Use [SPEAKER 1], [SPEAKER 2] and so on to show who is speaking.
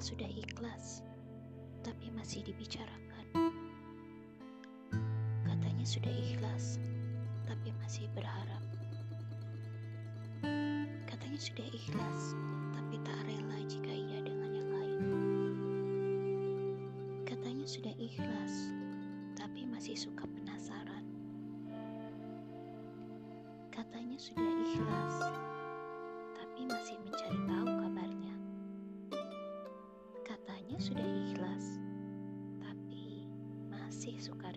[SPEAKER 1] sudah ikhlas, tapi masih dibicarakan. Katanya sudah ikhlas, tapi masih berharap. Katanya sudah ikhlas, tapi tak rela jika ia dengan yang lain. Katanya sudah ikhlas, tapi masih suka penasaran. Katanya sudah ikhlas, Sudah ikhlas, tapi masih suka